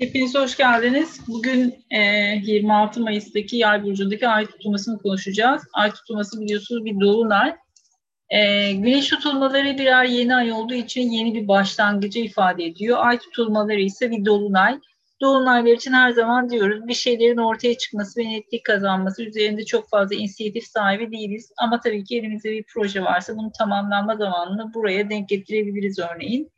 Hepiniz hoş geldiniz. Bugün e, 26 Mayıs'taki Yay burcundaki ay tutulmasını konuşacağız. Ay tutulması biliyorsunuz bir dolunay. E, güneş tutulmaları birer yeni ay olduğu için yeni bir başlangıcı ifade ediyor. Ay tutulmaları ise bir dolunay. Dolunaylar için her zaman diyoruz bir şeylerin ortaya çıkması ve netlik kazanması üzerinde çok fazla inisiyatif sahibi değiliz. Ama tabii ki elimizde bir proje varsa bunun tamamlanma zamanını buraya denk getirebiliriz örneğin.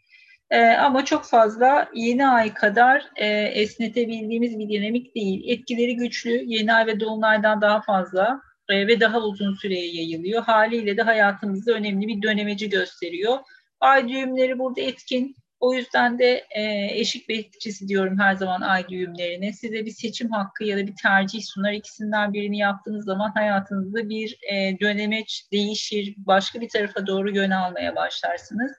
E, ama çok fazla yeni ay kadar e, esnetebildiğimiz bir dinamik değil. Etkileri güçlü, yeni ay ve dolunaydan daha fazla e, ve daha uzun süreye yayılıyor. Haliyle de hayatımızda önemli bir dönemeci gösteriyor. Ay düğümleri burada etkin. O yüzden de e, eşik bekçisi diyorum her zaman ay düğümlerine. Size bir seçim hakkı ya da bir tercih sunar. İkisinden birini yaptığınız zaman hayatınızda bir e, dönemeç değişir. Başka bir tarafa doğru yön almaya başlarsınız.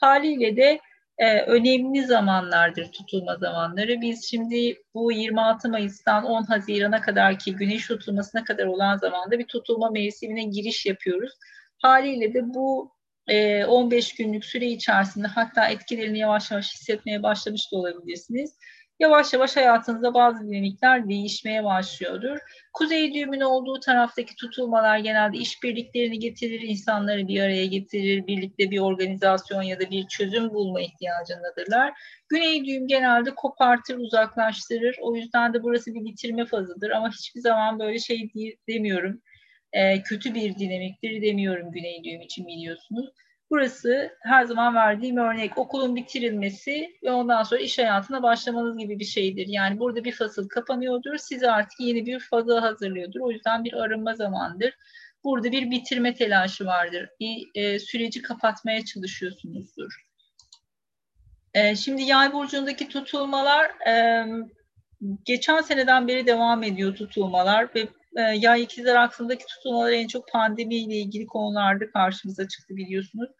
Haliyle de e, önemli zamanlardır tutulma zamanları. Biz şimdi bu 26 Mayıs'tan 10 Haziran'a kadar ki güneş tutulmasına kadar olan zamanda bir tutulma mevsimine giriş yapıyoruz. Haliyle de bu e, 15 günlük süre içerisinde hatta etkilerini yavaş yavaş hissetmeye başlamış da olabilirsiniz yavaş yavaş hayatınızda bazı dinamikler değişmeye başlıyordur. Kuzey düğümün olduğu taraftaki tutulmalar genelde işbirliklerini getirir, insanları bir araya getirir, birlikte bir organizasyon ya da bir çözüm bulma ihtiyacındadırlar. Güney düğüm genelde kopartır, uzaklaştırır. O yüzden de burası bir bitirme fazıdır ama hiçbir zaman böyle şey demiyorum. E, kötü bir dinamiktir demiyorum güney düğüm için biliyorsunuz. Burası her zaman verdiğim örnek okulun bitirilmesi ve ondan sonra iş hayatına başlamanız gibi bir şeydir. Yani burada bir fasıl kapanıyordur, sizi artık yeni bir fazla hazırlıyordur. O yüzden bir arınma zamandır. Burada bir bitirme telaşı vardır. Bir e, süreci kapatmaya çalışıyorsunuzdur. E, şimdi yay burcundaki tutulmalar e, geçen seneden beri devam ediyor tutulmalar ve yay ikizler aksındaki tutulmalar en çok pandemiyle ilgili konularda karşımıza çıktı biliyorsunuz.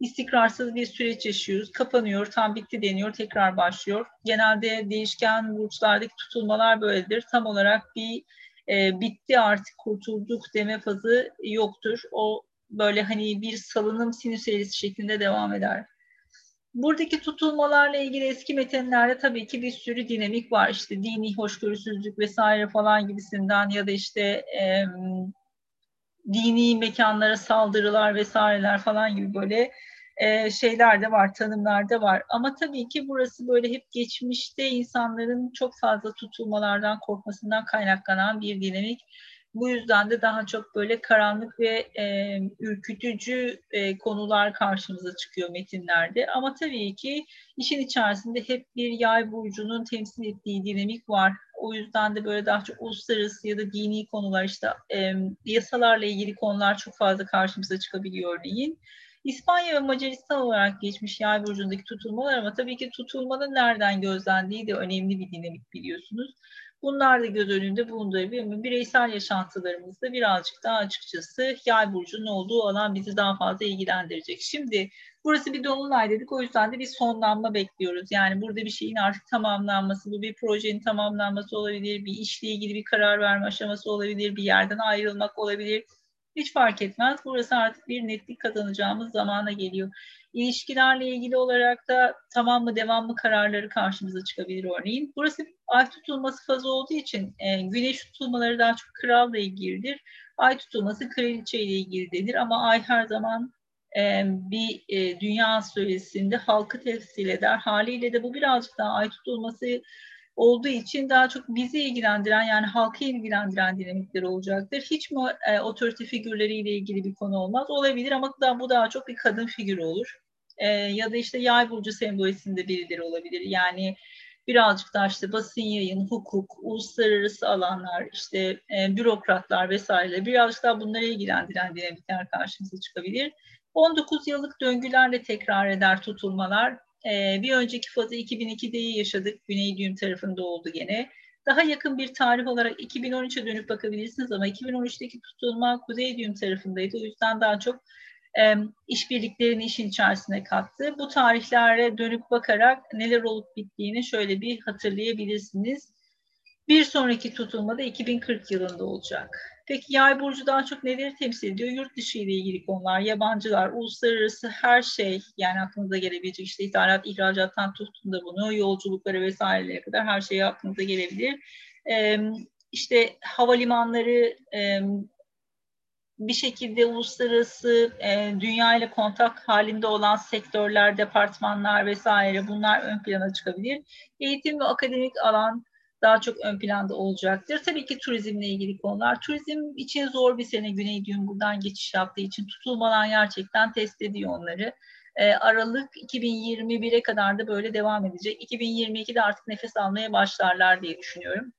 İstikrarsız bir süreç yaşıyoruz. Kapanıyor, tam bitti deniyor, tekrar başlıyor. Genelde değişken burçlardaki tutulmalar böyledir. Tam olarak bir e, bitti artık kurtulduk deme fazı yoktur. O böyle hani bir salınım sinüs eğrisi şeklinde devam eder. Buradaki tutulmalarla ilgili eski metinlerde tabii ki bir sürü dinamik var. İşte dini hoşgörüsüzlük vesaire falan gibisinden ya da işte e, dini mekanlara saldırılar vesaireler falan gibi böyle e, şeyler de var, tanımlar da var. Ama tabii ki burası böyle hep geçmişte insanların çok fazla tutulmalardan korkmasından kaynaklanan bir dinamik. Bu yüzden de daha çok böyle karanlık ve e, ürkütücü e, konular karşımıza çıkıyor metinlerde. Ama tabii ki işin içerisinde hep bir yay burcunun temsil ettiği dinamik var. O yüzden de böyle daha çok uluslararası ya da dini konular işte e, yasalarla ilgili konular çok fazla karşımıza çıkabiliyor örneğin. İspanya ve Macaristan olarak geçmiş yay burcundaki tutulmalar ama tabii ki tutulmanın nereden gözlendiği de önemli bir dinamik biliyorsunuz. Bunlar da göz önünde bulundurabilir? Bireysel yaşantılarımızda birazcık daha açıkçası yay burcunun olduğu alan bizi daha fazla ilgilendirecek. Şimdi burası bir dolunay dedik o yüzden de bir sonlanma bekliyoruz. Yani burada bir şeyin artık tamamlanması, bu bir projenin tamamlanması olabilir, bir işle ilgili bir karar verme aşaması olabilir, bir yerden ayrılmak olabilir. Hiç fark etmez. Burası artık bir netlik kazanacağımız zamana geliyor. İlişkilerle ilgili olarak da tamam mı devam mı kararları karşımıza çıkabilir örneğin. Burası ay tutulması fazı olduğu için e, güneş tutulmaları daha çok kralla ilgilidir. Ay tutulması kraliçe ile ilgilidir ama ay her zaman e, bir e, dünya astrolojisinde halkı temsil eder. Haliyle de bu birazcık daha ay tutulması olduğu için daha çok bizi ilgilendiren yani halkı ilgilendiren dinamikler olacaktır. Hiç mi e, otorite figürleriyle ilgili bir konu olmaz? Olabilir ama da, bu daha çok bir kadın figürü olur. E, ya da işte yay burcu sembolisinde birileri olabilir. Yani birazcık daha işte basın yayın, hukuk, uluslararası alanlar, işte e, bürokratlar vesaire birazcık daha bunları ilgilendiren dinamikler karşımıza çıkabilir. 19 yıllık döngülerle tekrar eder tutulmalar. E, bir önceki fazı 2002'de yaşadık. Güney düğüm tarafında oldu gene. Daha yakın bir tarih olarak 2013'e dönüp bakabilirsiniz ama 2013'teki tutulma Kuzey düğüm tarafındaydı. O yüzden daha çok e, işbirliklerini işin içerisine kattı. Bu tarihlere dönüp bakarak neler olup bittiğini şöyle bir hatırlayabilirsiniz. Bir sonraki tutulma da 2040 yılında olacak. Peki yay burcu daha çok neleri temsil ediyor? Yurt dışı ile ilgili konular, yabancılar, uluslararası her şey yani aklınıza gelebilecek işte ithalat, ihracattan tutun da bunu, yolculukları vesairelere kadar her şey aklınıza gelebilir. Ee, işte havalimanları, e, bir şekilde uluslararası e, dünya ile kontak halinde olan sektörler, departmanlar vesaire bunlar ön plana çıkabilir. Eğitim ve akademik alan daha çok ön planda olacaktır. Tabii ki turizmle ilgili konular. Turizm için zor bir sene Güney buradan geçiş yaptığı için tutulmadan gerçekten test ediyor onları. E, Aralık 2021'e kadar da böyle devam edecek. 2022'de artık nefes almaya başlarlar diye düşünüyorum.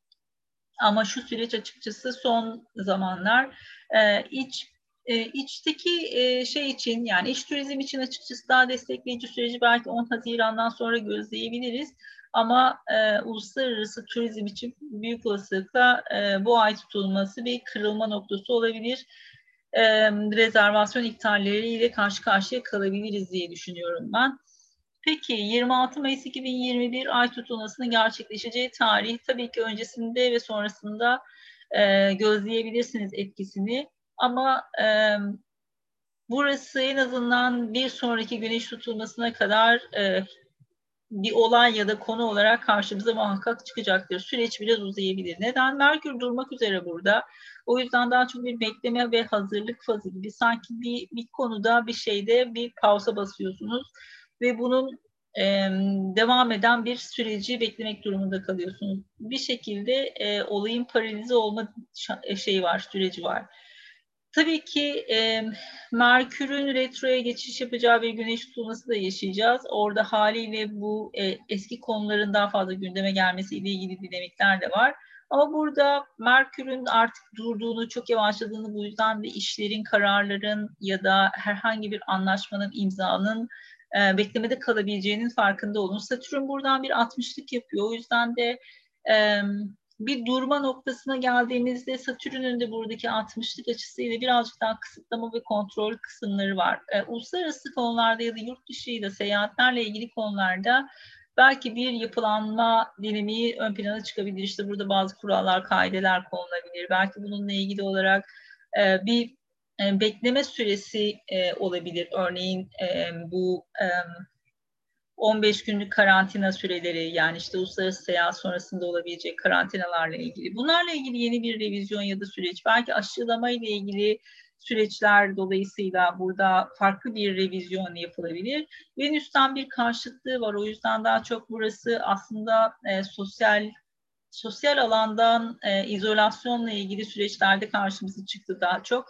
Ama şu süreç açıkçası son zamanlar e, iç e, içteki e, şey için yani iç turizm için açıkçası daha destekleyici süreci belki 10 Haziran'dan sonra gözleyebiliriz. Ama e, uluslararası turizm için büyük olasılıkla e, bu ay tutulması bir kırılma noktası olabilir. E, rezervasyon iptalleriyle karşı karşıya kalabiliriz diye düşünüyorum ben. Peki 26 Mayıs 2021 ay tutulmasının gerçekleşeceği tarih tabii ki öncesinde ve sonrasında e, gözleyebilirsiniz etkisini. Ama e, burası en azından bir sonraki güneş tutulmasına kadar e, bir olay ya da konu olarak karşımıza muhakkak çıkacaktır. Süreç biraz uzayabilir. Neden? Merkür durmak üzere burada. O yüzden daha çok bir bekleme ve hazırlık fazı gibi. Sanki bir, bir konuda bir şeyde bir pausa basıyorsunuz ve bunun e, devam eden bir süreci beklemek durumunda kalıyorsunuz. Bir şekilde e, olayın paralize olma şeyi var, süreci var. Tabii ki e, Merkür'ün retroya geçiş yapacağı bir güneş tutulması da yaşayacağız. Orada haliyle bu e, eski konuların daha fazla gündeme gelmesiyle ilgili dinamikler de var. Ama burada Merkür'ün artık durduğunu, çok yavaşladığını bu yüzden de işlerin, kararların ya da herhangi bir anlaşmanın, imzanın e, beklemede kalabileceğinin farkında olun. Satürn buradan bir 60'lık yapıyor. O yüzden de e, bir durma noktasına geldiğimizde Satürn'ün de buradaki 60'lık açısıyla birazcık daha kısıtlama ve kontrol kısımları var. E, uluslararası konularda ya da yurt dışıyla seyahatlerle ilgili konularda belki bir yapılanma dinamiği ön plana çıkabilir. İşte burada bazı kurallar, kaideler konulabilir. Belki bununla ilgili olarak e, bir e, bekleme süresi e, olabilir. Örneğin e, bu e, 15 günlük karantina süreleri yani işte uluslararası seyahat sonrasında olabilecek karantinalarla ilgili. Bunlarla ilgili yeni bir revizyon ya da süreç. Belki aşılama ile ilgili süreçler dolayısıyla burada farklı bir revizyon yapılabilir. Venüs'ten bir karşıtlığı var. O yüzden daha çok burası aslında e, sosyal sosyal alandan e, izolasyonla ilgili süreçlerde karşımıza çıktı daha çok.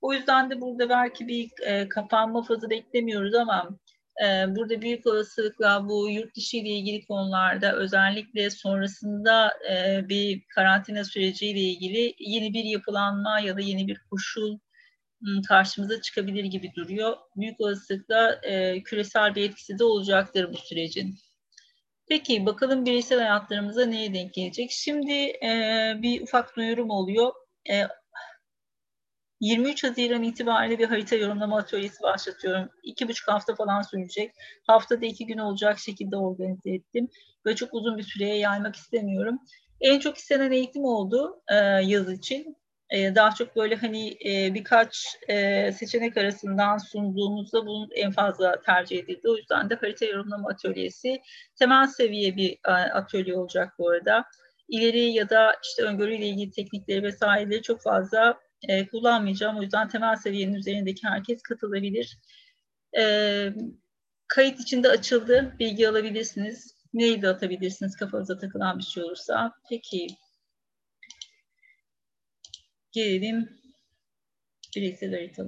O yüzden de burada belki bir e, kapanma fazı beklemiyoruz ama burada büyük olasılıkla bu yurt dışı ile ilgili konularda özellikle sonrasında e, bir karantina süreciyle ilgili yeni bir yapılanma ya da yeni bir koşul karşımıza çıkabilir gibi duruyor. Büyük olasılıkla e, küresel bir etkisi de olacaktır bu sürecin. Peki bakalım bireysel hayatlarımıza neye denk gelecek? Şimdi e, bir ufak duyurum oluyor. E, 23 Haziran itibariyle bir harita yorumlama atölyesi başlatıyorum. İki buçuk hafta falan sürecek. Haftada iki gün olacak şekilde organize ettim. Ve çok uzun bir süreye yaymak istemiyorum. En çok istenen eğitim oldu e, yaz için. E, daha çok böyle hani e, birkaç e, seçenek arasından sunduğumuzda bunun en fazla tercih edildi. O yüzden de harita yorumlama atölyesi temel seviye bir e, atölye olacak bu arada. İleri ya da işte öngörüyle ilgili teknikleri vesaireleri çok fazla e, kullanmayacağım. O yüzden temel seviyenin üzerindeki herkes katılabilir. E, kayıt içinde açıldı. Bilgi alabilirsiniz. De atabilirsiniz kafanıza takılan bir şey olursa. Peki. Gelelim bireysel haritalara.